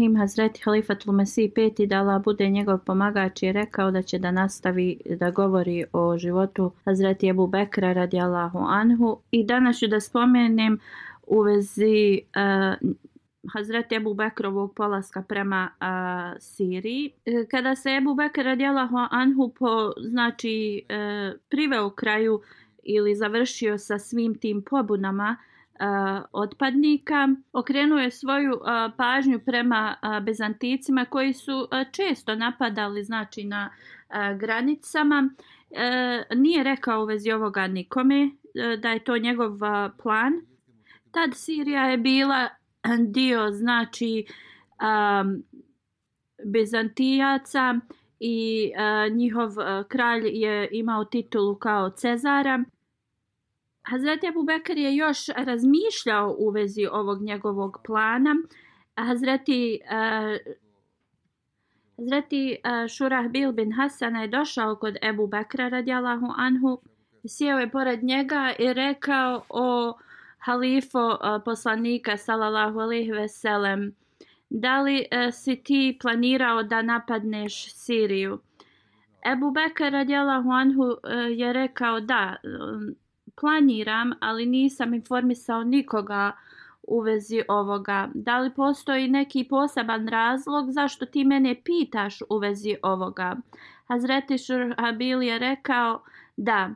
Im Hazreti Halifatul Mesih peti da Allah bude njegov pomagač je rekao da će da nastavi da govori o životu Hazreti Ebu Bekra radi Allahu Anhu i danas ću da spomenem u vezi uh, Hazreti Ebu Bekrovog polaska prema uh, Siriji. Kada se Ebu Bekr radi Allahu Anhu po, znači, uh, priveo kraju ili završio sa svim tim pobunama uh, otpadnika. Okrenuo je svoju uh, pažnju prema uh, Bezanticima koji su uh, često napadali znači na uh, granicama. Uh, nije rekao u vezi ovoga nikome uh, da je to njegov uh, plan. Tad Sirija je bila dio znači um, Bizantijaca i uh, njihov uh, kralj je imao titulu kao Cezara. Hazreti Abu Bekr je još razmišljao u vezi ovog njegovog plana. Hazreti, uh, Hazreti uh, Šurah Bil bin Hasana je došao kod Ebu Bekra radijalahu anhu. Sjeo je pored njega i rekao o halifo uh, poslanika sallallahu alaihi veselem. Da li uh, si ti planirao da napadneš Siriju? Ebu Bekr radijalahu anhu uh, je rekao da, um, planiram, ali nisam informisao nikoga u vezi ovoga. Da li postoji neki poseban razlog zašto ti mene pitaš u vezi ovoga? Hazreti Šurhabil je rekao da.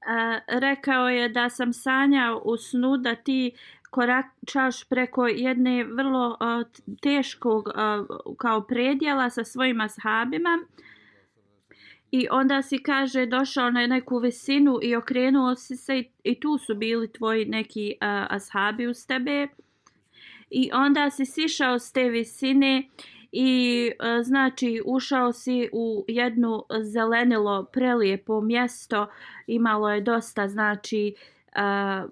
E, rekao je da sam sanjao u snu da ti koračaš preko jedne vrlo uh, teškog uh, kao predjela sa svojima sahabima I onda si kaže došao na neku visinu i okrenuo si se i, i tu su bili tvoji neki uh, ashabi uz tebe. I onda si sišao s te visine i uh, znači ušao si u jednu zelenilo prelijepo mjesto. Imalo je dosta znači uh,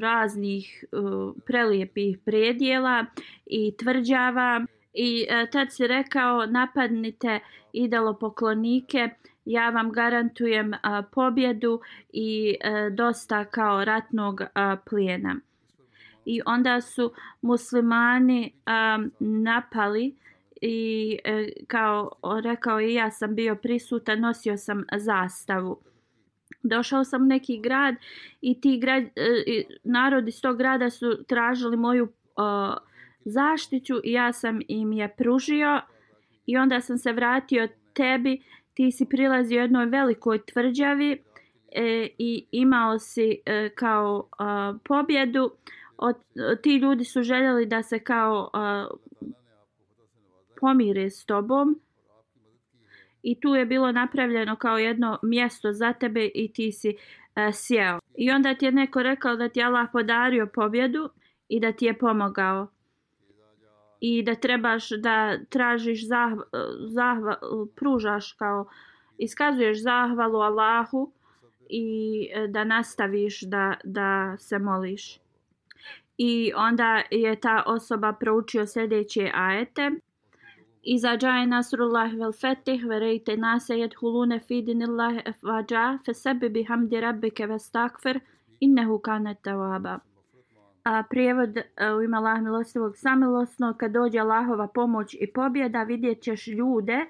raznih uh, prelijepih predjela i tvrđava. I uh, tad si rekao napadnite idolopoklonike, ja vam garantujem a, pobjedu i a, dosta kao ratnog a, plijena. I onda su muslimani a, napali i a, e, kao rekao i ja sam bio prisutan, nosio sam zastavu. Došao sam u neki grad i ti grad, e, narod iz tog grada su tražili moju e, zaštiću i ja sam im je pružio i onda sam se vratio tebi, ti si prilazio jednoj velikoj tvrđavi e, i imao si e, kao a, pobjedu. Od, ti ljudi su željeli da se kao a, pomire s tobom i tu je bilo napravljeno kao jedno mjesto za tebe i ti si a, sjeo. I onda ti je neko rekao da ti je Allah podario pobjedu i da ti je pomogao i da trebaš da tražiš zahva, zahva, pružaš kao iskazuješ zahvalu Allahu i e, da nastaviš da, da se moliš. I onda je ta osoba proučio sljedeće ajete. Iza džaje nasrullah vel fetih, verejte nase jedhulune fidinillah efvađa, fe sebi bi hamdi rabbike vestakfer innehu kane tawaba. A prijevod e, u ime Allah milostivog samilosno, kad dođe Allahova pomoć i pobjeda, vidjet ćeš ljude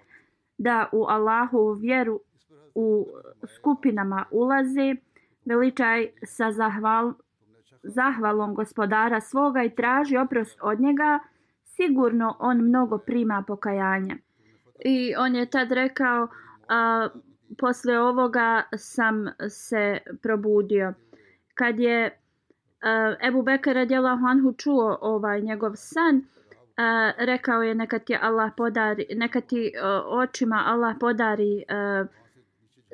da u Allahu vjeru u skupinama ulaze, veličaj sa zahval, zahvalom gospodara svoga i traži oprost od njega, sigurno on mnogo prima pokajanja. I on je tad rekao, a, posle ovoga sam se probudio. Kad je Ebu Bekir radijalahu anhu čuo ovaj njegov san, a, rekao je neka ti Allah podari, neka ti a, očima Allah podari a,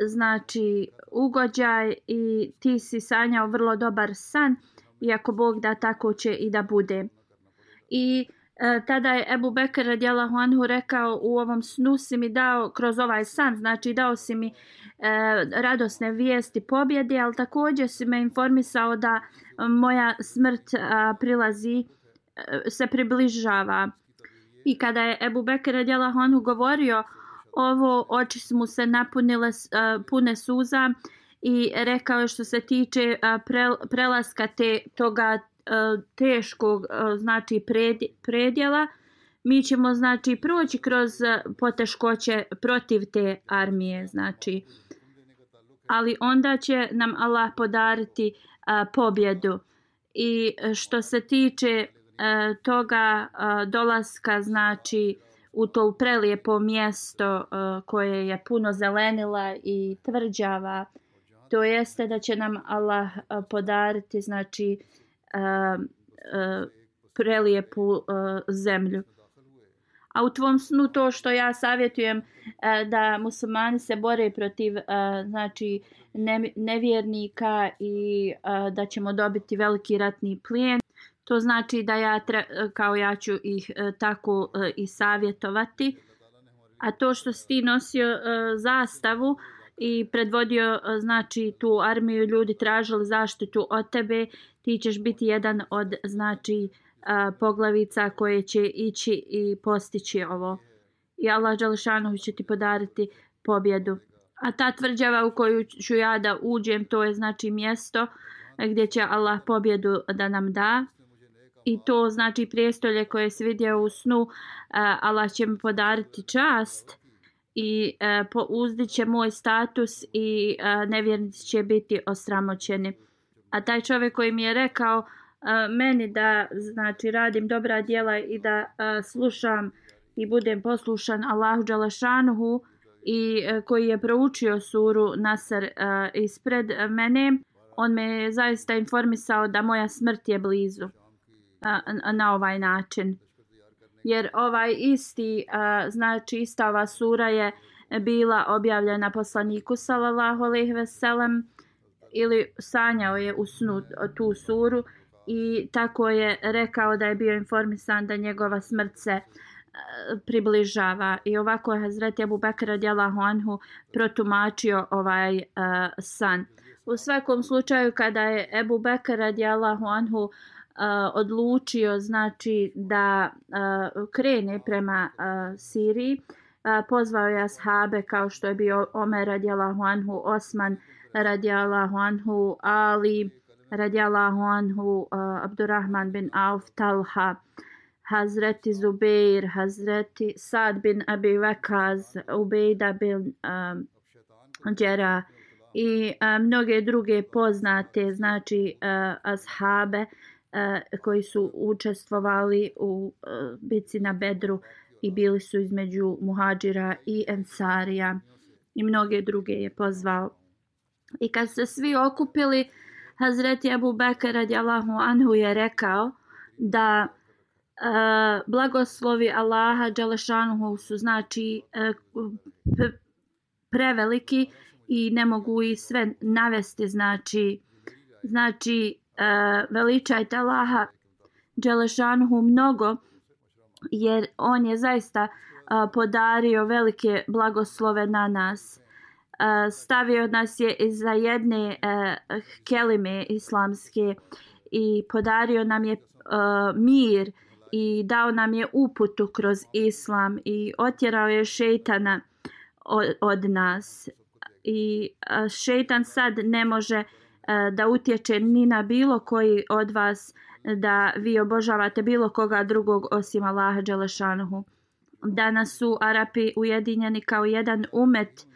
znači ugođaj i ti si sanjao vrlo dobar san i ako Bog da tako će i da bude. I E, tada je Ebu Bekr radijalahu anhu rekao u ovom snu si mi dao kroz ovaj san, znači dao si mi e, radosne vijesti pobjede, ali također si me informisao da moja smrt a, prilazi, a, se približava. I kada je Ebu Bekr radijalahu anhu govorio ovo, oči su mu se napunile a, pune suza i rekao je što se tiče a, pre, prelaska te, toga E, teškog e, znači predjela. Mi ćemo znači proći kroz e, poteškoće protiv te armije znači. Ali onda će nam Allah podariti pobjedu. I što se tiče toga dolaska znači u to prelijepo mjesto koje je puno zelenila i tvrđava to jeste da će nam Allah podariti znači Um, uh, prelijepu uh, zemlju. A u tvom snu to što ja savjetujem uh, da muslimani se bore protiv uh, znači ne, nevjernika i uh, da ćemo dobiti veliki ratni plijen. To znači da ja tre, kao ja ću ih uh, tako uh, i savjetovati. A to što si ti nosio uh, zastavu i predvodio e, znači tu armiju ljudi tražili zaštitu od tebe ti ćeš biti jedan od znači e, poglavica koje će ići i postići ovo. I Allah Đalšanović će ti podariti pobjedu. A ta tvrđava u koju ću ja da uđem, to je znači mjesto gdje će Allah pobjedu da nam da. I to znači prijestolje koje se vidio u snu, e, Allah će mi podariti čast i e, uzdit će moj status i e, nevjernici će biti osramoćeni. A taj čovjek koji mi je rekao e, meni da znači radim dobra djela i da e, slušam i budem poslušan Allahu Đalašanuhu i e, koji je proučio suru Nasr e, ispred mene on me je zaista informisao da moja smrt je blizu e, A na ovaj način jer ovaj isti a, znači ista ova sura je bila objavljena poslaniku sallallahu alejhi ve sellem ili sanjao je u snu tu suru i tako je rekao da je bio informisan da njegova smrt se približava i ovako je Hazreti Abu Bakr radijallahu anhu protumačio ovaj uh, san. U svakom slučaju kada je Abu Bakr radijallahu anhu uh, odlučio znači da uh, krene prema uh, Siriji, pozvao je ashabe kao što je bio Omer radijallahu anhu, Osman uh, radijallahu anhu, Ali radijallahu anhu, uh, Abdurrahman bin Auf, Talha, Hazreti Zubeir, Hazreti Sad bin Abi Vakaz, Ubejda bin um, Džera i uh, mnoge druge poznate znači uh, ashabe. uh, E, koji su učestvovali u e, bici na Bedru i bili su između Muhađira i Ensarija. I mnoge druge je pozvao. I kad se svi okupili, Hazreti Abu Bekr radijallahu anhu je rekao da e, blagoslovi Allaha Đalešanuhu su znači uh, preveliki i ne mogu i sve navesti znači znači Eh, veličajte Allaha Đelešanhu mnogo jer on je zaista a, podario velike blagoslove na nas. Eh, stavio nas je iza jedne a, kelime islamske i podario nam je a, mir i dao nam je uputu kroz islam i otjerao je šeitana od, od nas. I šeitan sad ne može E, da utječe ni na bilo koji od vas da vi obožavate bilo koga drugog osim Allaha Đelešanuhu. Danas su Arapi ujedinjeni kao jedan umet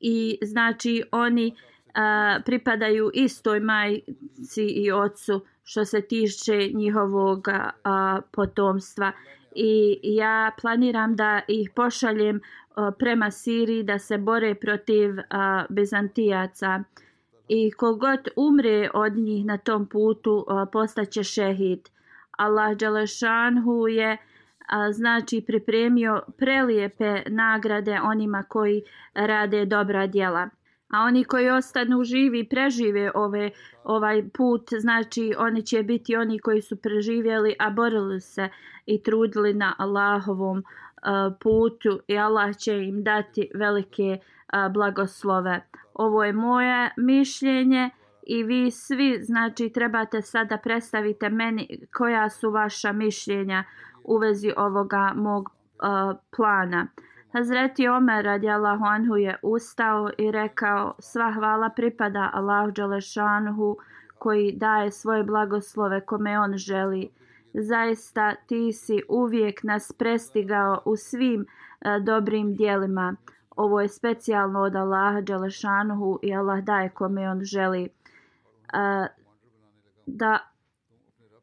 i znači oni a, pripadaju istoj majci i ocu što se tiče njihovog a, potomstva i ja planiram da ih pošaljem a, prema Siriji da se bore protiv a, Bizantijaca i kogod umre od njih na tom putu postaće šehid. Allah Đalešanhu je a, znači pripremio prelijepe nagrade onima koji rade dobra djela. A oni koji ostanu živi i prežive ove, ovaj put, znači oni će biti oni koji su preživjeli, a borili se i trudili na Allahovom uh, putu i Allah će im dati velike uh, blagoslove. Ovo je moje mišljenje i vi svi znači trebate sada predstavite meni koja su vaša mišljenja u vezi ovoga mog uh, plana. Hazreti Omer radijallahu anhu je ustao i rekao sva hvala pripada Allahu Đelešanhu koji daje svoje blagoslove kome on želi. Zaista ti si uvijek nas prestigao u svim e, dobrim dijelima. Ovo je specijalno od Allaha Đalešanuhu i Allah daje kome on želi. A, da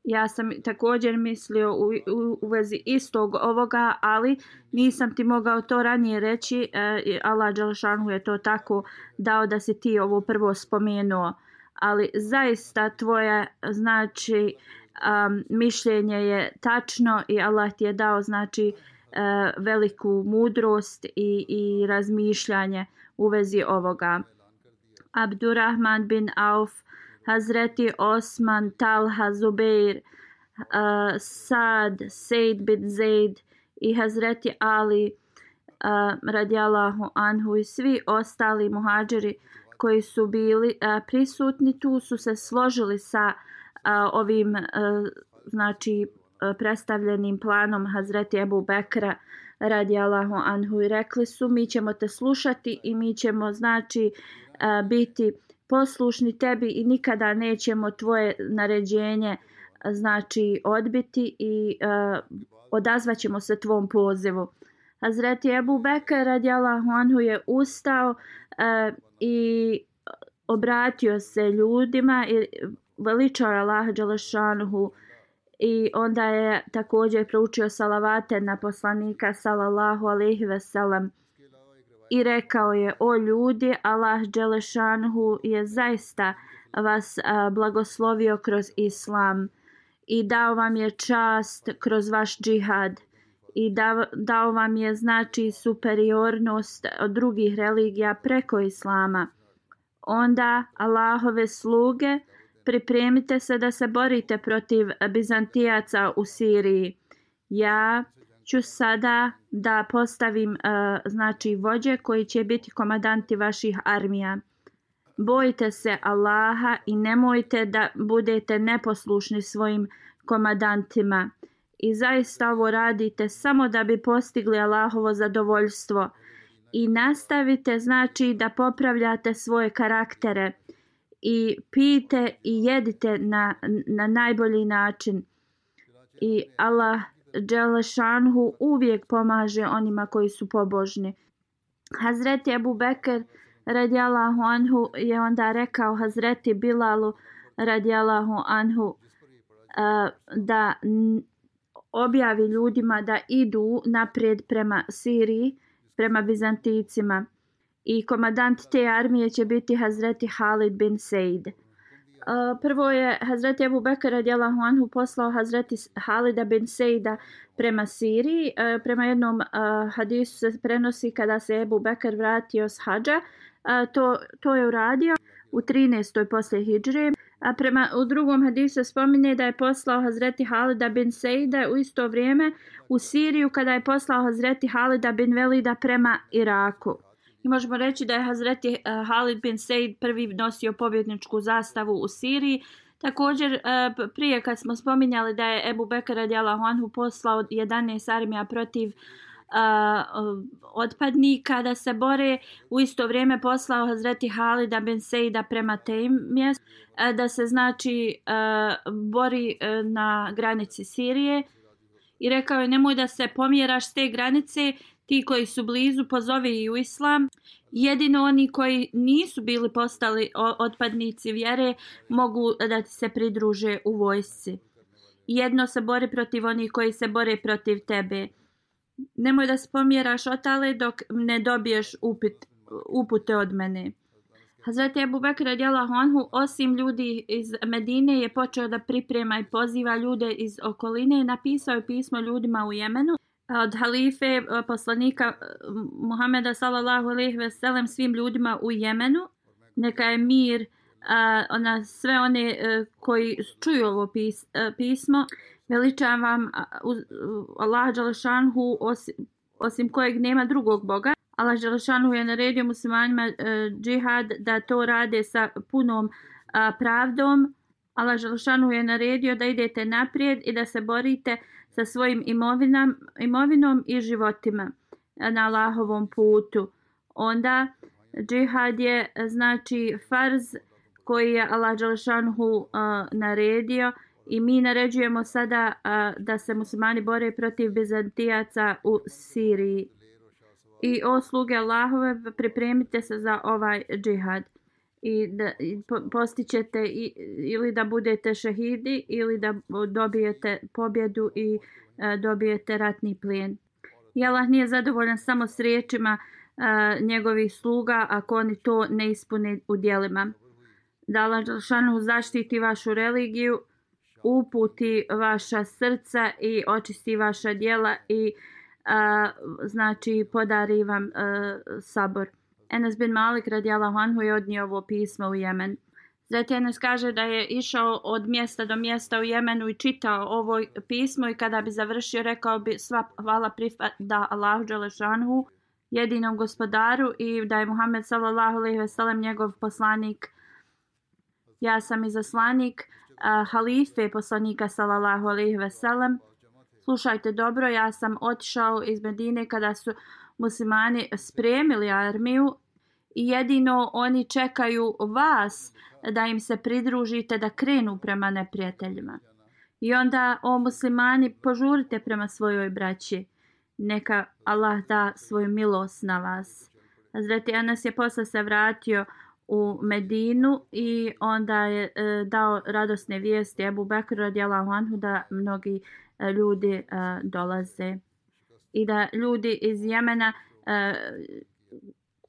ja sam također mislio u, u, u vezi istog ovoga, ali nisam ti mogao to ranije reći. E, Allah Đalšanu je to tako dao da si ti ovo prvo spomenuo. Ali zaista tvoje znači um, mišljenje je tačno i Allah ti je dao znači uh, Eh, veliku mudrost i, i razmišljanje u vezi ovoga. Abdurrahman bin Auf Hazreti Osman, Talha, Zubeir, eh, uh, Sad, Sejd bin Zaid i Hazreti Ali uh, radijallahu anhu i svi ostali muhađeri koji su bili uh, prisutni tu su se složili sa uh, ovim uh, znači E, predstavljenim planom Hazreti Ebu Bekra radijallahu anhu i rekli su mi ćemo te slušati i mi ćemo znači e, biti poslušni tebi i nikada nećemo tvoje naređenje znači odbiti i e, uh, odazvaćemo se tvom pozivu. Hazreti Ebu Bekir radijalahu anhu je ustao uh, i obratio se ljudima i veličao Allah Đalešanuhu i onda je također proučio salavate na poslanika sallallahu alaihi veselam i rekao je o ljudi Allah Đelešanhu je zaista vas a, blagoslovio kroz islam i dao vam je čast kroz vaš džihad. I dao, dao vam je znači superiornost od drugih religija preko islama. Onda Allahove sluge pripremite se da se borite protiv Bizantijaca u Siriji ja ću sada da postavim uh, znači vođe koji će biti komadanti vaših armija. Bojite se Allaha i nemojte da budete neposlušni svojim komadantima. I zaista ovo radite samo da bi postigli Allahovo zadovoljstvo. I nastavite znači da popravljate svoje karaktere i pijte i jedite na, na najbolji način. I Allah Đelešanhu uvijek pomaže onima koji su pobožni. Hazreti Abu Bekr radijalahu anhu je onda rekao Hazreti Bilalu radijalahu anhu da objavi ljudima da idu naprijed prema Siriji, prema Bizanticima. I komadant te armije će biti Hazreti Halid bin Said. Prvo je Hazreti Abu Bekr radijalahu anhu poslao Hazreti Halida bin Sejda prema Siriji. Prema jednom hadisu se prenosi kada se Abu Bekr vratio s hađa. To, to je uradio u 13. poslije Hidžre. A prema u drugom hadisu se spominje da je poslao Hazreti Halida bin Sejda u isto vrijeme u Siriju kada je poslao Hazreti Halida bin Velida prema Iraku. I možemo reći da je Hazreti eh, Halid bin Said prvi nosio pobjedničku zastavu u Siriji. Također, eh, prije kad smo spominjali da je Ebu Bekara radijalahu anhu poslao 11 armija protiv uh, otpadnika da se bore, u isto vrijeme poslao Hazreti Halida bin Sejda prema tem mjestu, da se znači uh, bori uh, na granici Sirije i rekao je nemoj da se pomjeraš s te granice, ti koji su blizu pozove i u islam. Jedino oni koji nisu bili postali otpadnici vjere mogu da ti se pridruže u vojsci. Jedno se bori protiv onih koji se bore protiv tebe. Nemoj da spomjeraš otale dok ne dobiješ upit, upute od mene. Hazreti Ebu Bekr radijalahu anhu osim ljudi iz Medine je počeo da priprema i poziva ljude iz okoline i napisao je pismo ljudima u Jemenu od halife e, poslanika e, Muhameda sallallahu alejhi ve sellem svim ljudima u Jemenu. Neka je mir a, ona sve one a, koji čuju ovo pis, a, pismo. Veličam vam Allah dželešanhu osim, osim kojeg nema drugog boga. Allah dželešanhu je naredio muslimanima džihad da to rade sa punom a, pravdom. Allah dželešanhu je naredio da idete naprijed i da se borite sa svojim imovinam, imovinom i životima e, na Allahovom putu. Onda džihad je e, znači farz koji je Allah Đalešanhu uh, e, naredio i mi naređujemo sada uh, da se muslimani bore protiv Bizantijaca u Siriji. I o sluge Allahove pripremite se za ovaj džihad i da postićete ili da budete šehidi ili da dobijete pobjedu i e, dobijete ratni plijen. I Allah nije zadovoljan samo s riječima e, njegovih sluga ako oni to ne ispune u dijelima. Da Allah zaštiti vašu religiju, uputi vaša srca i očisti vaša dijela i a, znači podari vam a, sabor. Enes bin Malik radijalahu anhu je odnio ovo pismo u Jemen. Zatim Enes kaže da je išao od mjesta do mjesta u Jemenu i čitao ovo pismo i kada bi završio rekao bi sva hvala pripada Allahu Đelešanhu jedinom gospodaru i da je Muhammed sallallahu alejhi ve sellem njegov poslanik. Ja sam i zaslanik uh, halife poslanika sallallahu alejhi ve sellem. Slušajte dobro, ja sam otišao iz Medine kada su muslimani spremili armiju jedino oni čekaju vas da im se pridružite da krenu prema neprijateljima. I onda, o muslimani, požurite prema svojoj braći. Neka Allah da svoju milost na vas. Hazreti Anas je posle se vratio u Medinu i onda je e, dao radosne vijesti Ebu Bekru radijalahu anhu da mnogi e, ljudi e, dolaze. I da ljudi iz Jemena e,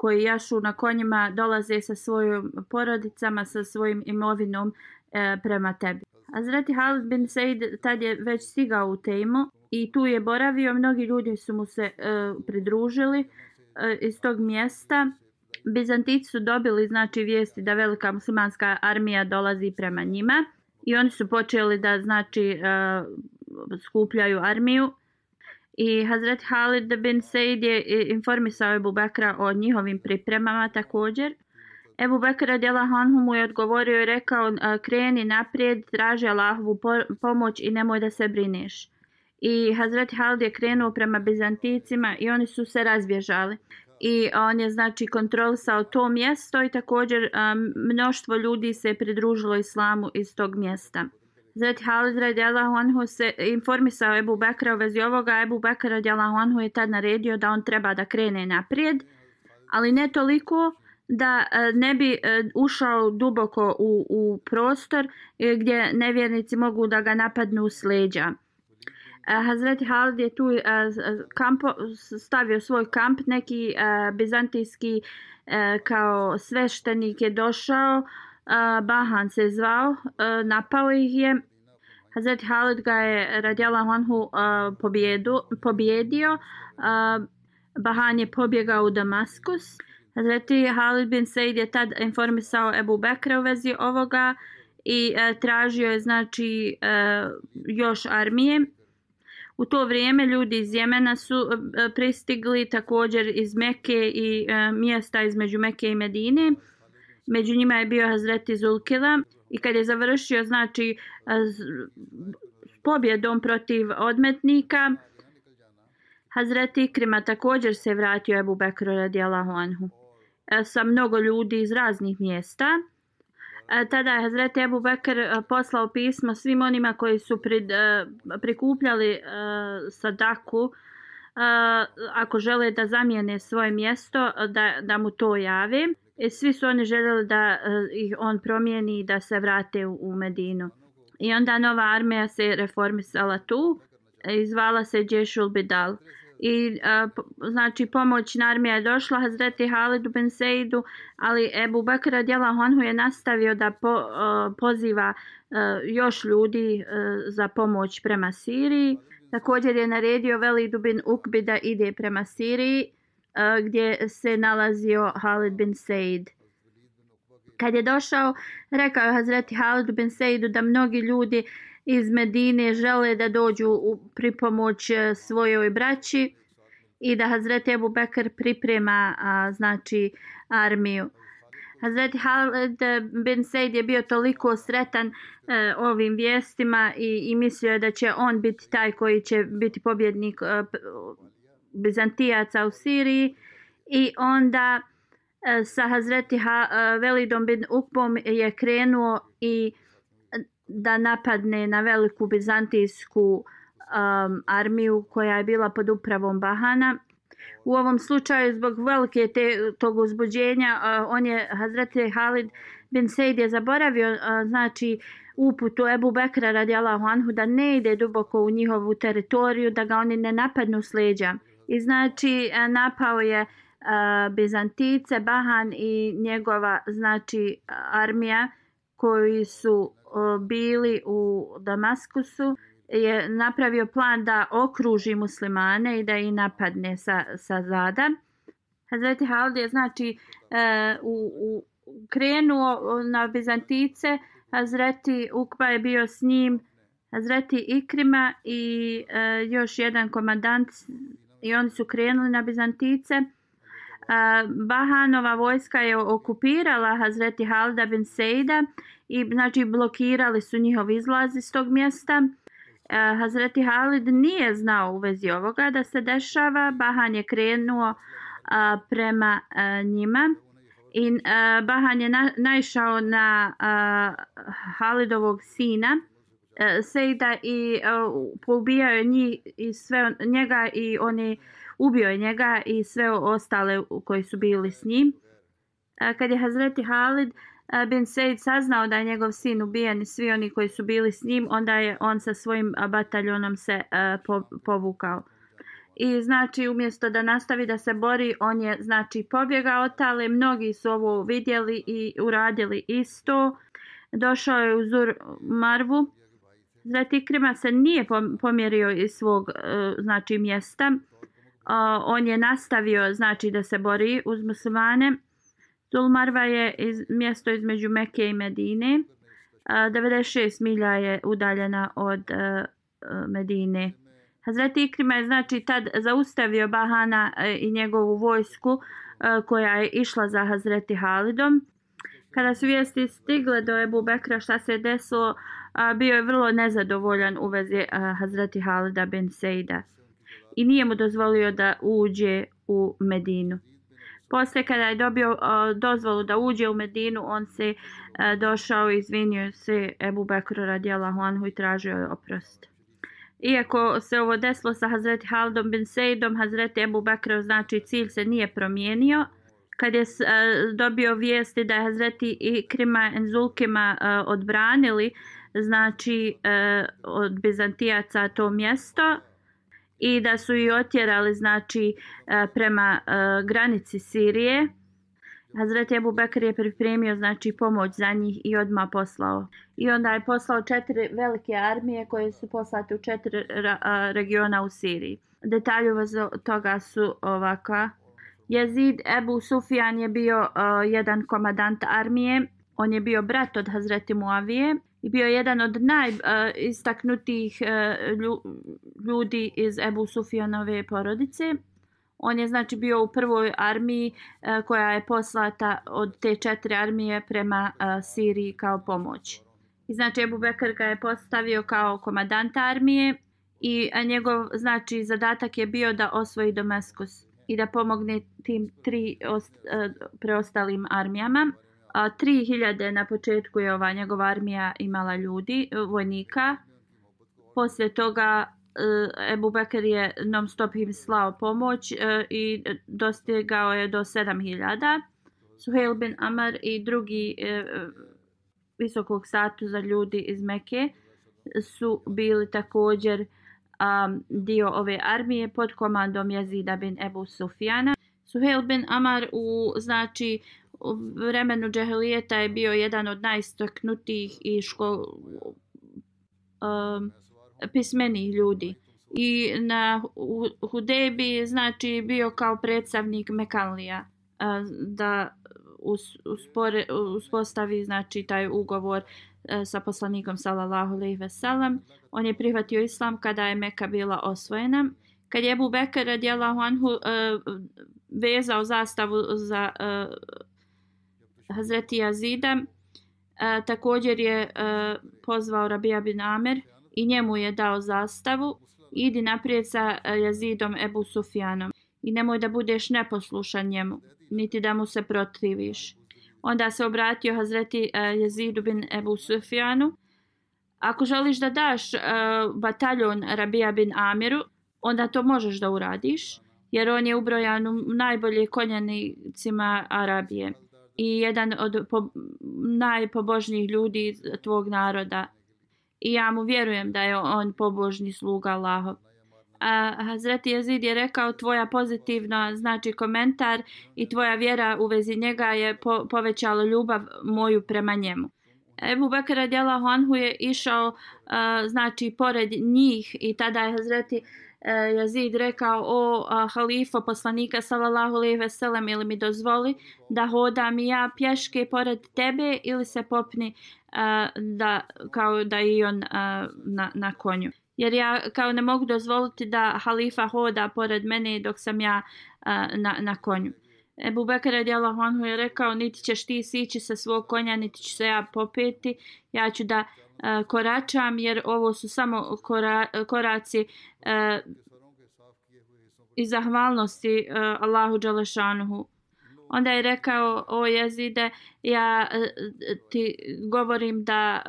koji jašu na konjima dolaze sa svojim porodicama, sa svojim imovinom e, prema tebi. Azreti Halid bin Said tad je već stigao u temu i tu je boravio. Mnogi ljudi su mu se e, pridružili e, iz tog mjesta. Bizantici su dobili znači vijesti da velika muslimanska armija dolazi prema njima i oni su počeli da znači e, skupljaju armiju I Hazret Halid bin Said je e, informisao Ebu Bekra o njihovim pripremama također. Ebu Bekr radijala Hanhu mu je odgovorio i rekao e, kreni naprijed, traži Allahovu pomoć i nemoj da se brineš. I Hazret Halid je krenuo prema Bizanticima i oni su se razbježali. I on je znači kontrolisao to mjesto i također e, mnoštvo ljudi se pridružilo islamu iz tog mjesta. Zet Halid radijalahu anhu se informisao Ebu Bekra u vezi ovoga. Ebu Bekra radijalahu anhu je tad naredio da on treba da krene naprijed, ali ne toliko da e, ne bi e, ušao duboko u, u prostor e, gdje nevjernici mogu da ga napadnu s leđa. Hazreti Halid je tu kampo, stavio svoj kamp, neki bizantijski kao sveštenik je došao, Bahan se zvao, e, napao ih je. Hazret Halid ga je radjala Honhu e, pobjedu, pobjedio. E, Bahan je pobjegao u Damaskus. Hazreti Halid bin Said je tad informisao Ebu Bekra u vezi ovoga i tražio je znači još armije. U to vrijeme ljudi iz Jemena su pristigli također iz Mekke i mjesta između Mekke i Medine Među njima je bio Hazreti Zulkila i kad je završio znači pobjedom protiv odmetnika, Hazreti Ikrima također se vratio Ebu Bekru radijallahu anhu e, sa mnogo ljudi iz raznih mjesta. E, tada je Hazreti Ebu Bekr e, poslao pismo svim onima koji su prid, prikupljali sadaku ako žele da zamijene svoje mjesto da, da mu to jave. E, svi su oni željeli da e, ih on promijeni i da se vrate u, u Medinu. I onda nova armija se reformisala tu e, i zvala se Džešul Bidal. I e, a, znači pomoćna armija je došla Hazreti Halidu Ben Seidu, ali Ebu Bakr radijallahu anhu je nastavio da po, a, poziva a, još ljudi a, za pomoć prema Siriji. Također je naredio Velidu bin Ukbi da ide prema Siriji gdje se nalazio Halid bin Said. Kad je došao, rekao je Hazreti Halid bin Saidu da mnogi ljudi iz Medine žele da dođu u pripomoć e, svojoj braći i da Hazreti Ebu Bekr priprema a, znači armiju. Hazreti Halid bin Said je bio toliko sretan e, ovim vijestima i, i mislio je da će on biti taj koji će biti pobjednik e, Bizantijaca u Siriji i onda e, sa Hazreti ha, e, Velidom bin Ukbom je krenuo i da napadne na veliku bizantijsku um, armiju koja je bila pod upravom Bahana. U ovom slučaju zbog velike te, tog uzbuđenja uh, on je Hazreti Halid bin Sejd je zaboravio uh, znači uputu Ebu Bekra radijallahu anhu da ne ide duboko u njihovu teritoriju da ga oni ne napadnu s leđa. I znači e, napao je e, Bizantice, Bahan i njegova znači armija koji su e, bili u Damaskusu je napravio plan da okruži muslimane i da ih napadne sa, sa zada. Hazreti Halid je znači e, u, u, krenuo na Bizantice, Hazreti Ukba je bio s njim, Hazreti Ikrima i e, još jedan komandant i oni su krenuli na Bizantice. Bahanova vojska je okupirala Hazreti Halda bin Sejda i znači blokirali su njihov izlaz iz tog mjesta. Hazreti Halid nije znao u vezi ovoga da se dešava. Bahan je krenuo prema njima i Bahan je naišao na Halidovog sina E, Sejda i e, poubijao je njih i sve njega i oni ubio je njega i sve ostale koji su bili s njim. E, kad je Hazreti Halid bin Sejd saznao da je njegov sin ubijen i svi oni koji su bili s njim, onda je on sa svojim bataljonom se povukao. I znači umjesto da nastavi da se bori, on je znači pobjegao tale. Mnogi su ovo vidjeli i uradili isto. Došao je u Zur Marvu. Zati Krima se nije pomjerio iz svog e, znači mjesta on je nastavio znači da se bori uz muslimane. Zulmarva je iz, mjesto između Mekke i Medine. 96 milja je udaljena od e, Medine. Hazreti Ikrima je znači tad zaustavio Bahana e, i njegovu vojsku koja je išla za Hazreti Halidom. Kada su vijesti stigle do Ebu Bekra šta se je desilo, a, bio je vrlo nezadovoljan u vezi Hazreti Halida bin Sejda i nije mu dozvolio da uđe u Medinu. Posle kada je dobio dozvolu da uđe u Medinu, on se došao i izvinio se Ebu Bekru radijalahu anhu i tražio je oprost. Iako se ovo desilo sa Hazreti Haldom bin Sejdom, Hazreti Ebu Bekru znači cilj se nije promijenio. Kad je dobio vijesti da je Hazreti Ikrima Enzulkima Zulkima odbranili znači uh, od Bizantijaca to mjesto, i da su i otjerali znači e, prema e, granici Sirije. Hazret Ebu Bekr je pripremio znači pomoć za njih i odma poslao. I onda je poslao četiri velike armije koje su poslate u četiri regiona u Siriji. Detalje toga su ovakva. Jezid Ebu Sufjan je bio uh, jedan komadant armije. On je bio brat od Hazreti Muavije i bio jedan od najistaknutijih eh, ljudi iz Ebu Sufjanove porodice. On je znači bio u prvoj armiji eh, koja je poslata od te četiri armije prema eh, Siriji kao pomoć. I znači Ebu Bekr ga je postavio kao komadanta armije i a njegov znači zadatak je bio da osvoji Damaskus i da pomogne tim tri ost, preostalim armijama. A, 3000 na početku je ova njegova armija imala ljudi, e, vojnika. Poslije toga e, Ebu Bekir je non stop im slao pomoć e, i dostigao je do 7000. Suhail bin Amar i drugi uh, visokog statusa ljudi iz Mekke su bili također um, dio ove armije pod komandom Jezida bin Ebu Sufjana. Suhail bin Amar u znači u vremenu džehelijeta je bio jedan od najstaknutijih i škol, um, pismenih ljudi. I na Hudebi znači bio kao predstavnik Mekanlija da uspore, uspostavi znači taj ugovor sa poslanikom sallallahu alejhi ve sellem. On je prihvatio islam kada je Meka bila osvojena. Kad je Abu Bekr radijallahu anhu uh, vezao zastavu za uh, Hazreti Jazida, e, također je e, pozvao Rabija bin Amer i njemu je dao zastavu idi naprijed sa e, Jazidom Ebu Sufjanom i nemoj da budeš neposlušan njemu niti da mu se protiviš. Onda se obratio Hazreti e, jezidu bin Ebu Sufjanu. Ako želiš da daš uh, bataljon Rabija bin Amiru onda to možeš da uradiš jer on je ubrojan u najbolje konjanicima Arabije i jedan od po, najpobožnijih ljudi tvog naroda i ja mu vjerujem da je on pobožni sluga Allahov. A Hazreti Jezid je rekao tvoja pozitivna znači komentar i tvoja vjera u vezi njega je po, povećala ljubav moju prema njemu. Ebu Bekir radijalahu anhu je išao uh, znači pored njih i tada je Hazreti E, Jazid rekao o a, halifa poslanika sallallahu alejhi ve sellem ili mi dozvoli da hodam ja pješke pored tebe ili se popni e, da kao da i on a, na, na konju. Jer ja kao ne mogu dozvoliti da halifa hoda pored mene dok sam ja a, na, na konju. Ebu Bekir radijallahu anhu je rekao niti ćeš ti sići sa svog konja, niti ću se ja popeti. Ja ću da E, koračam jer ovo su samo kora, koraci e, i zahvalnosti e, Allahu Đalešanuhu. Onda je rekao, o jezide, ja ti govorim da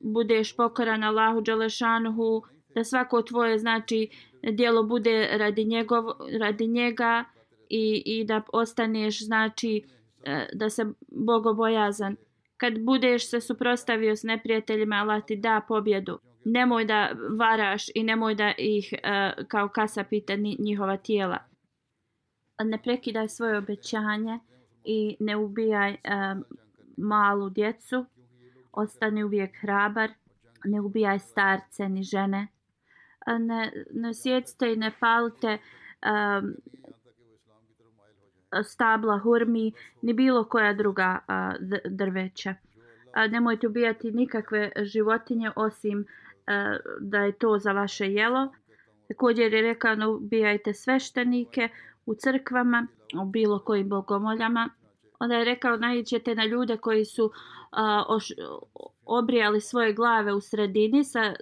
budeš pokoran Allahu Đalešanuhu, da svako tvoje znači dijelo bude radi, njegov, radi njega i, i da ostaneš znači da se bogobojazan. Kad budeš se suprostavio s neprijateljima, Allah ti da pobjedu. Nemoj da varaš i nemoj da ih e, kao kasa pita njihova tijela ne prekidaj svoje obećanje i ne ubijaj um, malu djecu. Ostani uvijek hrabar. Ne ubijaj starce ni žene. E, ne, ne sjecite i ne palite um, stabla hurmi ni bilo koja druga drveća. Nemojte ubijati nikakve životinje osim da je to za vaše jelo. Također je rekao ubijajte sveštenike, u crkvama, u bilo kojim bogomoljama. Onda je rekao, najićete na ljude koji su oš, obrijali svoje glave u sredini, sa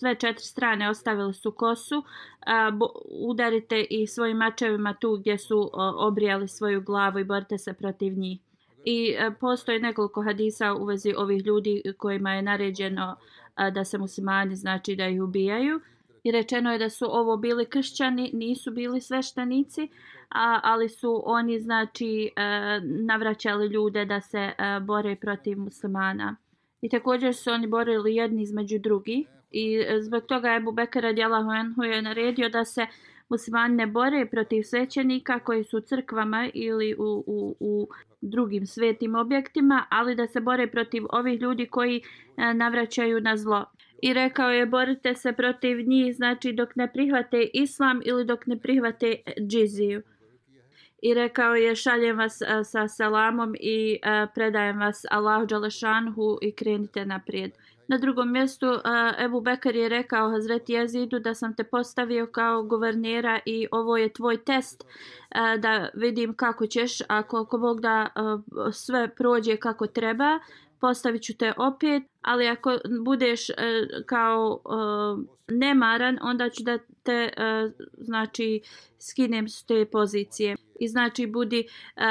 sve četiri strane ostavili su kosu, a, bo, udarite i svojim mačevima tu gdje su a, obrijali svoju glavu i borite se protiv njih. I a, postoji nekoliko hadisa u vezi ovih ljudi kojima je naređeno a, da se muslimani znači da ih ubijaju i rečeno je da su ovo bili kršćani, nisu bili sveštenici, a, ali su oni znači e, navraćali ljude da se e, bore protiv muslimana. I također su oni borili jedni između drugih i e, zbog toga je Abu Bekr radijallahu anhu je naredio da se muslimani ne bore protiv svećenika koji su u crkvama ili u, u, u drugim svetim objektima, ali da se bore protiv ovih ljudi koji e, navraćaju na zlo i rekao je borite se protiv njih znači dok ne prihvate islam ili dok ne prihvate džiziju. i rekao je šaljem vas a, sa salamom i a, predajem vas Allahu Đalešanhu i krenite naprijed. Na drugom mjestu a, Ebu Bekar je rekao Hazreti Jezidu da sam te postavio kao guvernera i ovo je tvoj test da vidim kako ćeš, Ako, ako Bog da sve prođe kako treba, postavit ću te opet, ali ako budeš e, kao e, nemaran, onda ću da te e, znači skinem s te pozicije. I znači budi e,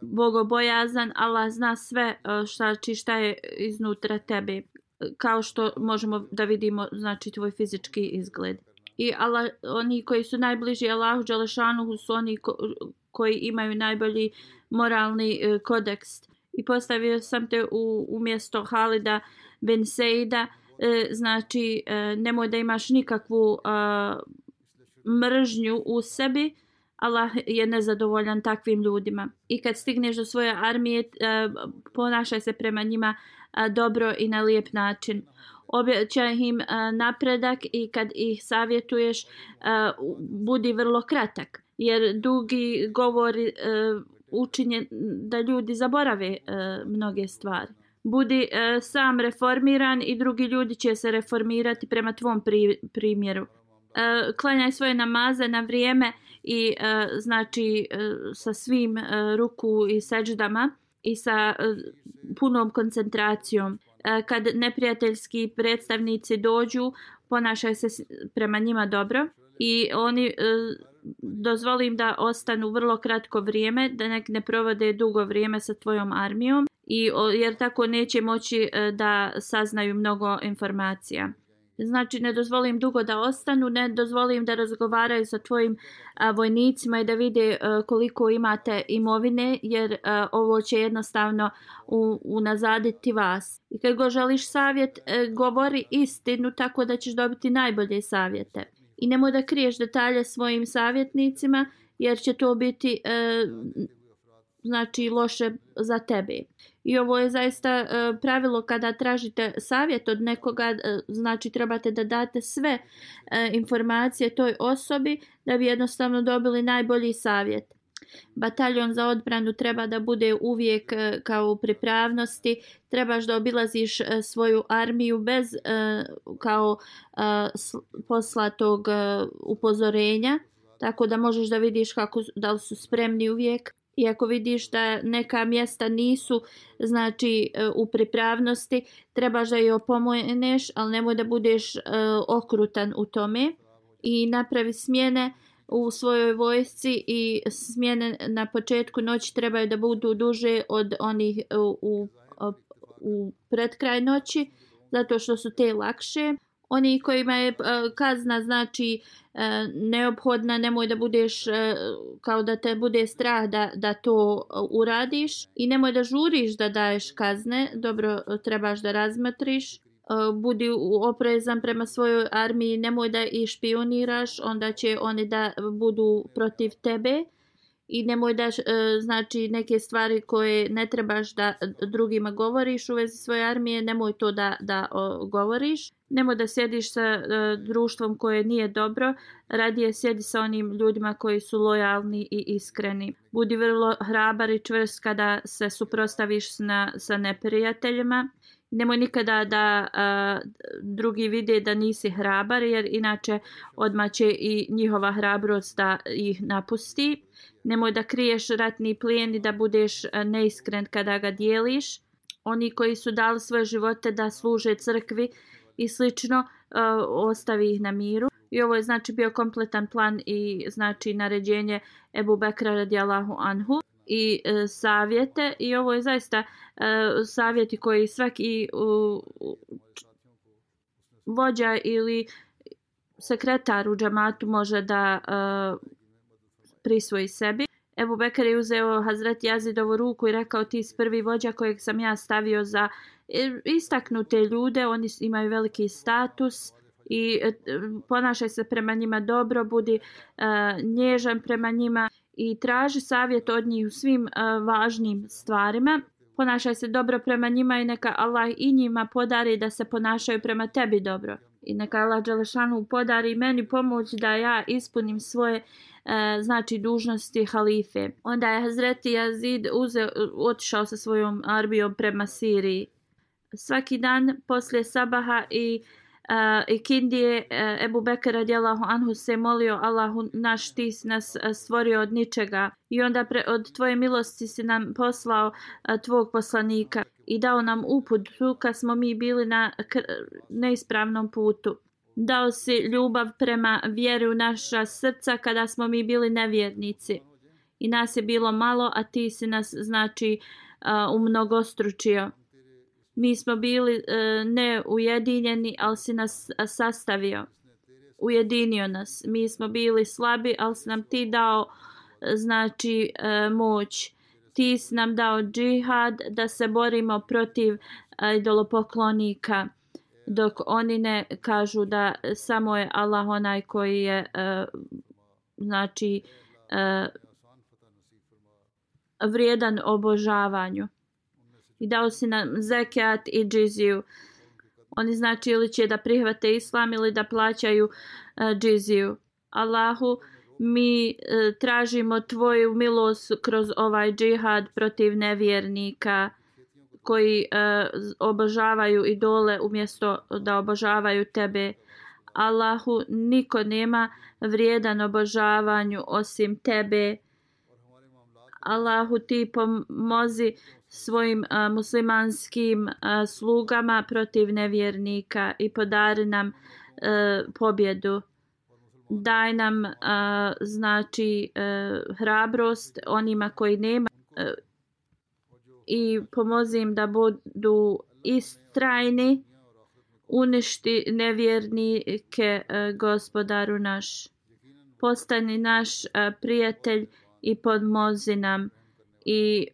bogobojazan, Allah zna sve e, šta, či šta je iznutra tebe kao što možemo da vidimo znači tvoj fizički izgled. I Allah, oni koji su najbliži Allahu Đelešanuhu su oni ko, koji imaju najbolji moralni e, kodeks i postavio sam te u, u mjesto Halida Ben Seida, e, znači e, nemoj da imaš nikakvu e, mržnju u sebi, Allah je nezadovoljan takvim ljudima. I kad stigneš do svoje armije, e, ponašaj se prema njima e, dobro i na lijep način. Objećaj im napredak i kad ih savjetuješ, budi vrlo kratak. Jer dugi govori e, učinje da ljudi zaborave e, mnoge stvari. Budi e, sam reformiran i drugi ljudi će se reformirati prema tvom pri, primjeru. Klanjaj svoje namaze na vrijeme i znači sa svim ruku i seđdama i sa e, punom koncentracijom. E, kad neprijateljski predstavnici dođu, ponašaj se prema njima dobro i oni e, dozvolim da ostanu vrlo kratko vrijeme, da nek ne provode dugo vrijeme sa tvojom armijom i jer tako neće moći da saznaju mnogo informacija. Znači ne dozvolim dugo da ostanu, ne dozvolim da razgovaraju sa tvojim a, vojnicima i da vide a, koliko imate imovine jer a, ovo će jednostavno u, unazaditi vas. I kad go želiš savjet, a, govori istinu tako da ćeš dobiti najbolje savjete i nemoj da kriješ detalje svojim savjetnicima jer će to biti a, znači loše za tebe. I ovo je zaista e, pravilo kada tražite savjet od nekoga, e, znači trebate da date sve e, informacije toj osobi da bi jednostavno dobili najbolji savjet. Bataljon za odbranu treba da bude uvijek e, kao u pripravnosti. Trebaš da obilaziš e, svoju armiju bez e, kao e, poslatog e, upozorenja. Tako da možeš da vidiš kako, da li su spremni uvijek. I ako vidiš da neka mjesta nisu znači e, u pripravnosti, trebaš da je opomeneš, ali nemoj da budeš e, okrutan u tome. I napravi smjene u svojoj vojsci i smjene na početku noći trebaju da budu duže od onih e, u, u, u predkraj noći zato što su te lakše. Oni kojima je e, kazna znači e, neophodna, nemoj da budeš e, kao da te bude strah da, da to uradiš. I nemoj da žuriš da daješ kazne, dobro trebaš da razmatriš budi oprezan prema svojoj armiji, nemoj da ih špioniraš, onda će oni da budu protiv tebe i nemoj da e, znači neke stvari koje ne trebaš da drugima govoriš u vezi svoje armije, nemoj to da, da govoriš. Nemoj da sjediš sa e, društvom koje nije dobro, radije sjedi sa onim ljudima koji su lojalni i iskreni. Budi vrlo hrabar i čvrst kada se suprostaviš na, sa neprijateljima nemoj nikada da a, drugi vide da nisi hrabar jer inače odmah će i njihova hrabrost da ih napusti. Nemoj da kriješ ratni plijen i da budeš e, neiskren kada ga dijeliš. Oni koji su dali svoje živote da služe crkvi i slično, e, ostavi ih na miru. I ovo je znači bio kompletan plan i znači naređenje Ebu Bekra radijalahu anhu i e, savjete i ovo je zaista e, savjeti koji svaki u, u, vođa ili sekretar u džamatu može da e, prisvoji sebi. Ebu Bekar je uzeo Hazret Jazidovu ruku i rekao ti si prvi vođa kojeg sam ja stavio za e, istaknute ljude, oni imaju veliki status i e, ponašaj se prema njima dobro, budi uh, nježan prema njima i traži savjet od njih u svim uh, važnim stvarima. Ponašaj se dobro prema njima i neka Allah i njima podari da se ponašaju prema tebi dobro i neka Allah Đelešanu podari meni pomoć da ja ispunim svoje e, znači dužnosti halife. Onda je Hazreti Jazid uze, otišao sa svojom arbijom prema Siriji. Svaki dan poslije sabaha i uh, ikindije uh, e, Ebu Bekir radijallahu anhu se molio Allahu naš ti si nas e, stvorio od ničega i onda pre, od tvoje milosti si nam poslao uh, tvog poslanika i dao nam uput kad smo mi bili na neispravnom putu. Dao si ljubav prema vjeri u naša srca kada smo mi bili nevjernici. I nas je bilo malo, a ti si nas znači uh, umnogostručio. Mi smo bili e, ne ujedinjeni, ali si nas sastavio. Ujedinio nas. Mi smo bili slabi, ali si nam ti dao e, znači e, moć. Ti si nam dao džihad da se borimo protiv e, idolopoklonika. Dok oni ne kažu da samo je Allah onaj koji je uh, znači uh, vrijedan obožavanju i dao si nam zekat i džiziju. Oni znači ili će da prihvate islam ili da plaćaju uh, džiziju. Allahu, mi uh, tražimo tvoju milost kroz ovaj džihad protiv nevjernika koji uh, obožavaju idole umjesto da obožavaju tebe. Allahu, niko nema vrijedan obožavanju osim tebe. Allahu, ti pomozi svojim a, muslimanskim a, slugama protiv nevjernika i podari nam a, pobjedu. Daj nam a, znači a, hrabrost onima koji nema a, i pomozi im da budu istrajni uništi nevjernike a, gospodaru naš. Postani naš a, prijatelj i podmozi nam i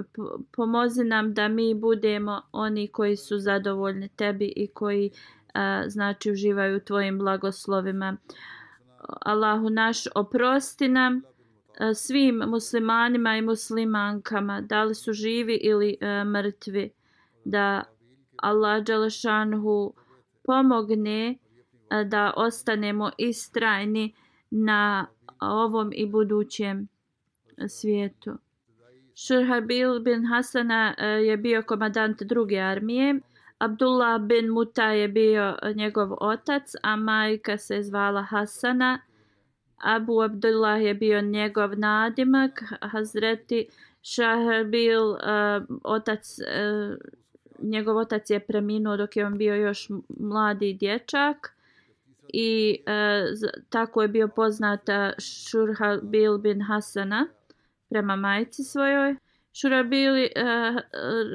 pomozi nam da mi budemo oni koji su zadovoljni tebi i koji a, znači uživaju tvojim blagoslovima. Allahu naš oprosti nam a, svim muslimanima i muslimankama, da li su živi ili a, mrtvi, da Allah Đelešanhu pomogne a, da ostanemo istrajni na ovom i budućem svijetu. Šurhabil bin Hasana e, je bio komadant druge armije. Abdullah bin Muta je bio e, njegov otac, a majka se zvala Hasana. Abu Abdullah je bio njegov nadimak. Hazreti Šahabil, uh, e, otac, uh, njegov otac je preminuo dok je on bio još mladi dječak. I uh, tako je bio poznata Šurhabil bin Hasana prema majci svojoj. Šurabili uh, eh,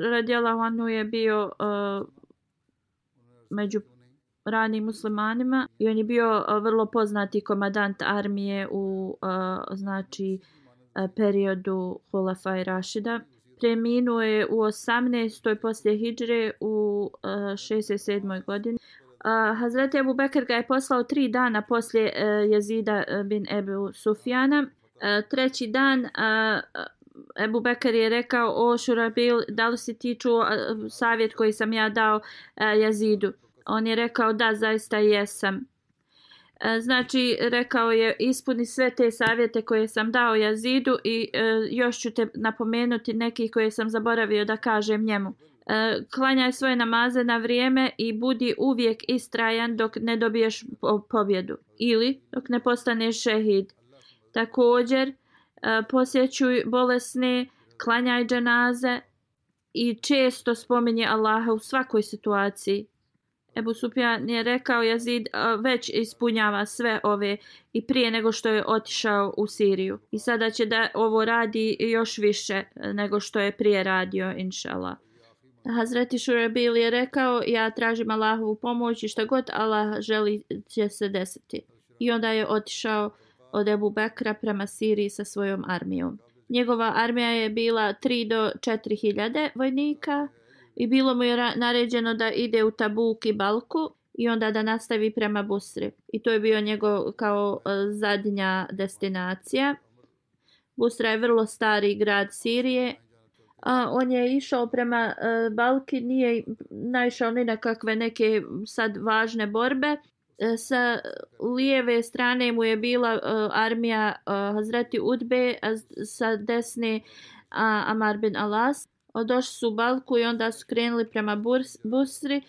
radijala Anhu je bio uh, među ranim muslimanima i on je bio uh, vrlo poznati komadant armije u uh, znači uh, periodu Hulafa i Rašida. Preminuo je u 18. poslije Hidžre u uh, 67. godini. Uh, Hazreti Abu Bekr ga je poslao tri dana poslije uh, jezida bin Ebu Sufjana E, treći dan a, Ebu Bekar je rekao o Šurabil, da li si ti čuo savjet koji sam ja dao e, Jazidu? On je rekao da, zaista jesam. E, znači, rekao je ispuni sve te savjete koje sam dao Jazidu i e, još ću te napomenuti nekih koje sam zaboravio da kažem njemu. E, klanjaj svoje namaze na vrijeme i budi uvijek istrajan dok ne dobiješ pobjedu ili dok ne postaneš šehid. Također, e, posjećuj bolesne, klanjaj dženaze i često spominje Allaha u svakoj situaciji. Ebu Sufjan je rekao Jazid e, već ispunjava sve ove i prije nego što je otišao u Siriju. I sada će da ovo radi još više nego što je prije radio, inšala. Hazreti Šurabil je rekao ja tražim Allahovu pomoć i šta god Allah želi će se desiti. I onda je otišao od Ebu Bekra prema Siriji sa svojom armijom. Njegova armija je bila 3 do 4 hiljade vojnika i bilo mu je naređeno da ide u Tabuk i Balku i onda da nastavi prema Busri. I to je bio njegov kao e, zadnja destinacija. Busra je vrlo stari grad Sirije. A, on je išao prema e, Balki, nije naišao ni na kakve neke sad važne borbe, E, sa lijeve strane mu je bila uh, armija uh, Hazreti Udbe, a sa desne uh, Amar bin Alas. Došli su u Balku i onda su krenuli prema Burs, Busri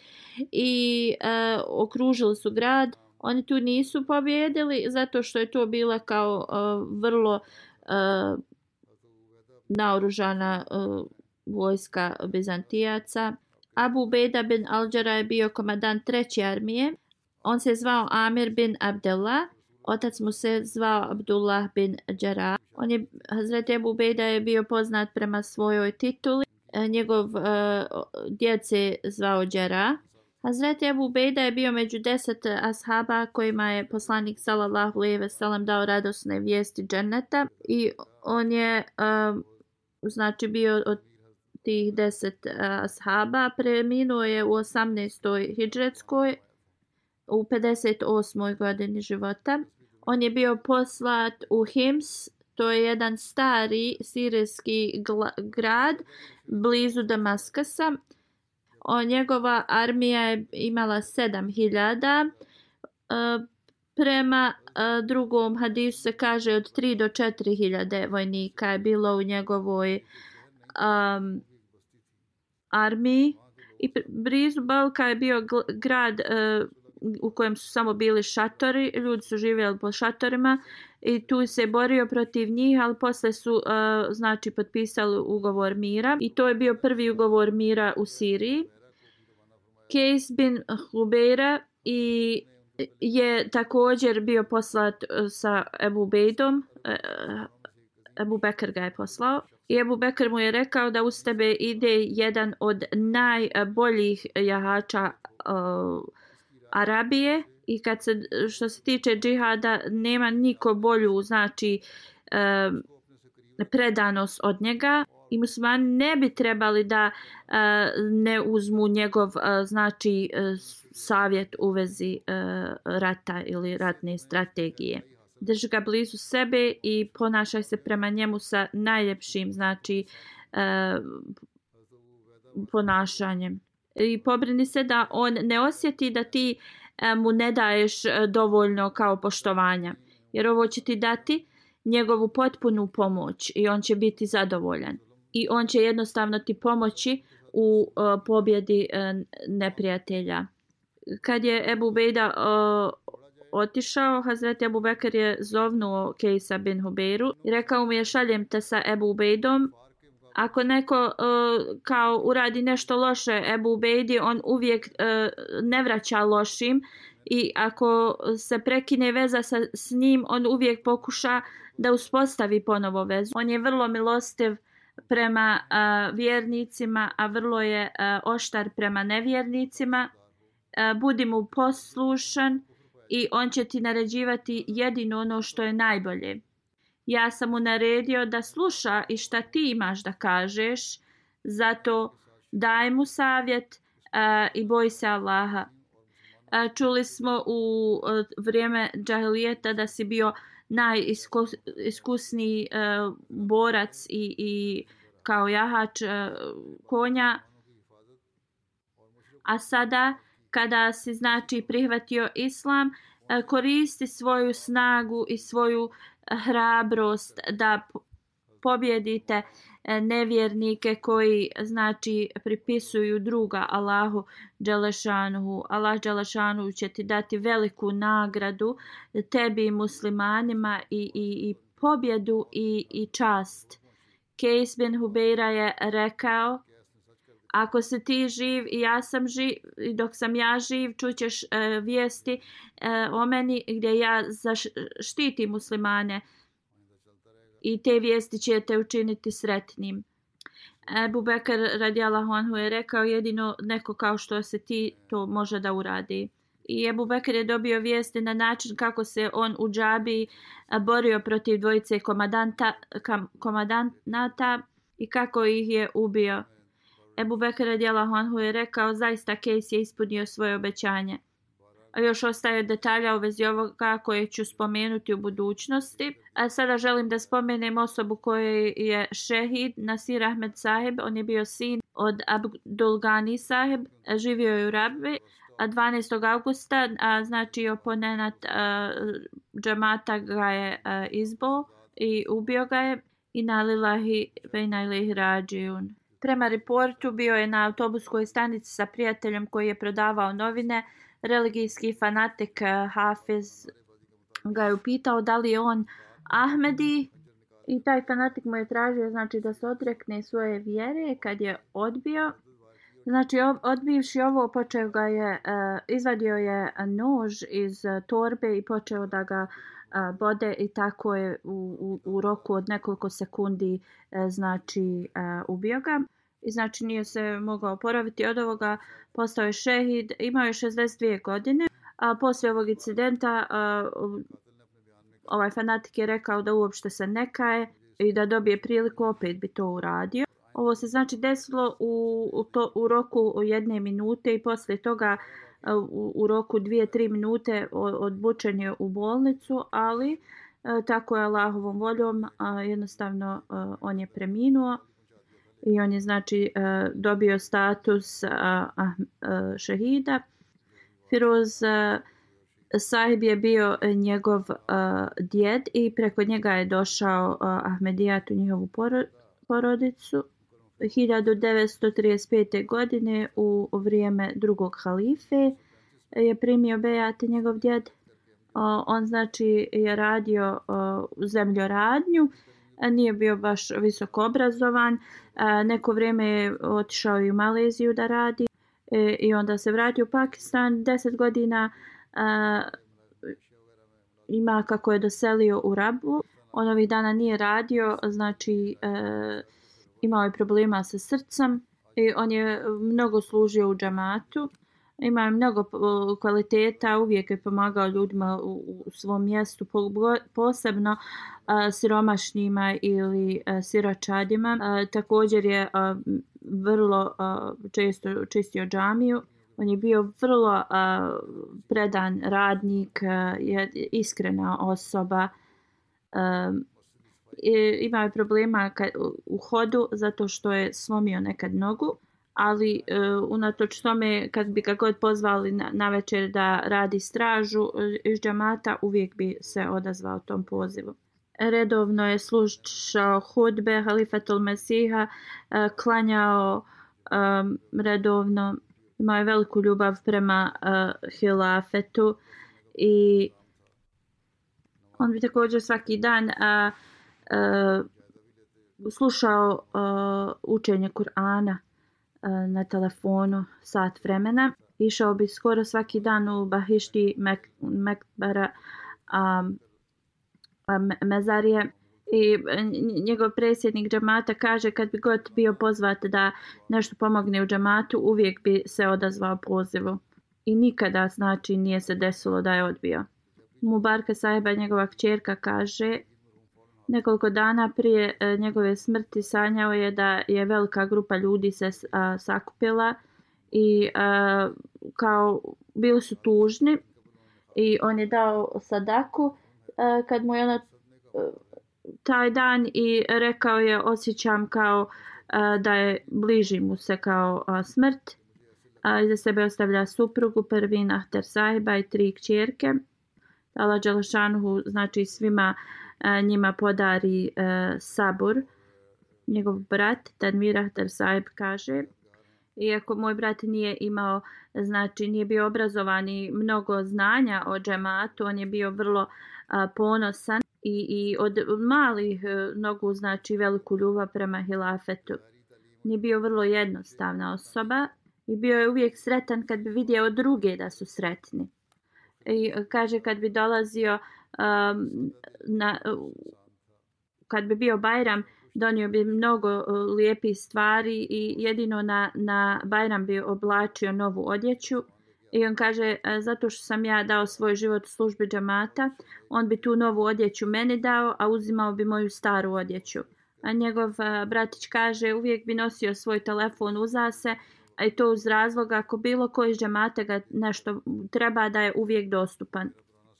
i uh, okružili su grad. Oni tu nisu pobjedili zato što je to bila kao uh, vrlo uh, naoružana uh, vojska Bizantijaca. Abu Beda bin Alđara je bio komadan treće armije. On se zvao Amir bin Abdullah. Otac mu se zvao Abdullah bin Đara. On je, Hazret Ebu Bejda je bio poznat prema svojoj tituli. E, njegov e, uh, djed se zvao Đara. Hazret Ebu Bejda je bio među deset ashaba kojima je poslanik sallallahu alejhi ve sellem dao radosne vijesti dženeta i on je uh, znači bio od tih deset uh, ashaba preminuo je u 18. hidžretskoj u 58. godini života. On je bio poslat u Hims, to je jedan stari sirijski grad blizu Damaskasa. O, njegova armija je imala 7000. E, prema e, drugom hadisu se kaže od 3 do 4000 vojnika je bilo u njegovoj um, armiji. I blizu Balka je bio grad uh, u kojem su samo bili šatori, ljudi su živjeli po šatorima i tu se borio protiv njih, ali posle su uh, znači potpisali ugovor mira i to je bio prvi ugovor mira u Siriji. Kejs bin Hubeira i je također bio poslat e, sa Ebu Bejdom, e, Ebu Bekr ga je poslao. I Ebu Bekr mu je rekao da uz tebe ide jedan od najboljih jahača uh, Arabije i kad se što se tiče džihada nema niko bolju znači e, predanost od njega i muslimani ne bi trebali da e, ne uzmu njegov e, znači e, savjet u vezi e, rata ili ratne strategije. Drži ga blizu sebe i ponašaj se prema njemu sa najljepšim znači e, ponašanjem i pobrini se da on ne osjeti da ti e, mu ne daješ e, dovoljno kao poštovanja. Jer ovo će ti dati njegovu potpunu pomoć i on će biti zadovoljan. I on će jednostavno ti pomoći u uh, pobjedi uh, neprijatelja. Kad je Ebu Bejda uh, otišao, Hazreti Ebu Bekr je zovnuo Kejsa bin Hubeiru i rekao mu je šaljem te sa Ebu Bejdom ako neko uh, kao uradi nešto loše Ebu Ubejdi, on uvijek uh, ne vraća lošim i ako se prekine veza sa, s njim, on uvijek pokuša da uspostavi ponovo vezu. On je vrlo milostiv prema uh, vjernicima, a vrlo je uh, oštar prema nevjernicima. Uh, budi mu poslušan i on će ti naređivati jedino ono što je najbolje ja sam mu naredio da sluša i šta ti imaš da kažeš, zato daj mu savjet i boj se Allaha. Čuli smo u vrijeme džahilijeta da si bio najiskusniji borac i, i kao jahač konja. A sada, kada si znači prihvatio islam, koristi svoju snagu i svoju uh, hrabrost da pobjedite e, nevjernike koji znači pripisuju druga Allahu Đelešanuhu. Allah Đelešanuhu će ti dati veliku nagradu tebi muslimanima i, i, i pobjedu i, i čast. Kejs bin Hubeira je rekao ako se ti živ i ja sam živ i dok sam ja živ čućeš e, vijesti e, o meni gdje ja zaštitim muslimane i te vijesti će te učiniti sretnim. Ebu Bekar radijalahu anhu je rekao jedino neko kao što se ti to može da uradi. I Ebu Bekar je dobio vijesti na način kako se on u džabi e, borio protiv dvojice komadanta, komadanata i kako ih je ubio. Ebu Bekr radijalahu anhu je rekao zaista Kejs je ispunio svoje obećanje. A još ostaje detalja u vezi ovoga koje ću spomenuti u budućnosti. A sada želim da spomenem osobu koja je šehid Nasir Ahmed Saheb. On je bio sin od Abdul Ghani Saheb. Živio je u Rabbi. A 12. augusta, a, znači oponenat a, džamata ga je a, izbo i ubio ga je. I nalilahi vejna ilihi rađijun. Prema reportu bio je na autobuskoj stanici sa prijateljem koji je prodavao novine. Religijski fanatik Hafez Hafiz ga je upitao da li je on Ahmedi i taj fanatik mu je tražio znači da se odrekne svoje vjere kad je odbio. Znači odbivši ovo počeo ga je eh, izvadio je nož iz torbe i počeo da ga uh, bode i tako je u, u, u roku od nekoliko sekundi e, znači e, ubio ga i znači nije se mogao oporaviti od ovoga, postao je šehid, imao je 62 godine, a poslije ovog incidenta a, ovaj fanatik je rekao da uopšte se ne kaje i da dobije priliku opet bi to uradio. Ovo se znači desilo u, u, to, u roku jedne minute i poslije toga u, u roku dvije, tri minute odbučen je u bolnicu, ali tako je Allahovom voljom, a, jednostavno a, on je preminuo i on je znači dobio status uh, šehida. Firoz uh, Sahib je bio njegov djed i preko njega je došao uh, Ahmedijat u njihovu porodicu. 1935. godine u vrijeme drugog halife eh, je primio Bejat njegov djed. On znači je radio zemljoradnju nije bio baš visoko obrazovan. Neko vrijeme je otišao i u Maleziju da radi eh, i onda se vratio u Pakistan. Deset godina ima kako je doselio u Rabu. On ovih dana nije radio, znači eh, imao je problema sa srcem i on je eh, mnogo služio u džamatu ima mnogo eh, kvaliteta, uvijek je pomagao ljudima u, u svom mjestu, posebno eh, a, siromašnjima ili a, siročadima. A, također je a, vrlo a, često čistio džamiju. On je bio vrlo a, predan radnik, a, je iskrena osoba. A, i, imao je problema ka, u, hodu zato što je slomio nekad nogu ali uh, unatoč tome kad bi ga god pozvali na, na večer da radi stražu e, iz džamata uvijek bi se odazvao tom pozivu. Redovno je slušao hudbe Halifatul Mesiha, uh, klanjao um, redovno, imao je veliku ljubav prema uh, hilafetu i on bi također svaki dan uh, Eh, slušao uh, učenje Kur'ana eh, na telefonu sat vremena. Išao bi skoro svaki dan u Bahišti Mekbara um, Mezarije i njegov presjednik džamata kaže kad bi god bio pozvat da nešto pomogne u džamatu uvijek bi se odazvao pozivu i nikada znači nije se desilo da je odbio. Mubarka sahiba njegova kćerka kaže Nekoliko dana prije e, njegove smrti sanjao je da je velika grupa ljudi se a, sakupila i a, kao bili su tužni i on je dao sadaku a, kad mu je ona taj dan i rekao je osjećam kao a, da je bliži mu se kao a, smrt a, iza sebe ostavlja suprugu Pervin Ahter Sahiba i tri kćerke. Allah Đalašanuhu znači svima njima podari sabur. sabor. Njegov brat, Tanvir Ahtar Saib, kaže Iako moj brat nije imao, znači nije bio obrazovan i mnogo znanja o džematu, on je bio vrlo a, ponosan i, i od malih e, nogu znači veliku ljubav prema hilafetu. Nije bio vrlo jednostavna osoba i bio je uvijek sretan kad bi vidio druge da su sretni. I kaže kad bi dolazio um, na, kad bi bio Bajram, donio bi mnogo uh, lijepih stvari i jedino na, na Bajram bi oblačio novu odjeću. I on kaže, e, zato što sam ja dao svoj život u službi džamata, on bi tu novu odjeću meni dao, a uzimao bi moju staru odjeću. A njegov e, bratić kaže, uvijek bi nosio svoj telefon uza se a i to uz razlog ako bilo koji džamata ga nešto treba da je uvijek dostupan.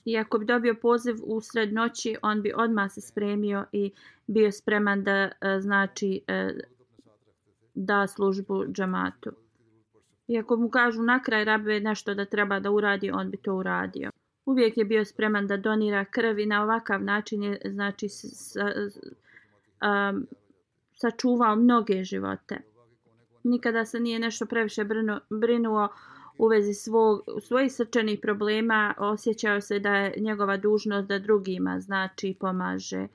I ako bi dobio poziv u sred noći, on bi odmah se spremio i bio spreman da e, znači e, da službu džamatu. I ako mu kažu na kraj rabe nešto da treba da uradi, on bi to uradio. Uvijek je bio spreman da donira krv i na ovakav način je znači s, s, um, sačuvao mnoge živote. Nikada se nije nešto previše brinuo, brinuo u vezi svog, svojih srčanih problema, osjećao se da je njegova dužnost da drugima znači pomaže.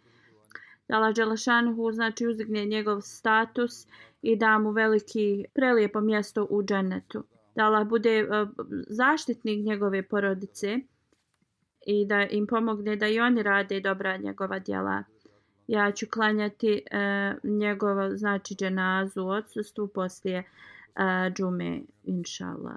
Allah Đelešanuhu znači uzdigne njegov status i da mu veliki prelijepo mjesto u džennetu. Da Allah bude eh, zaštitnik njegove porodice i da im pomogne da i oni rade dobra njegova djela. Ja ću klanjati e, njegovo znači dženazu u odsustvu poslije e, džume, inšallah.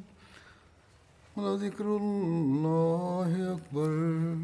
ولذكر الله أكبر.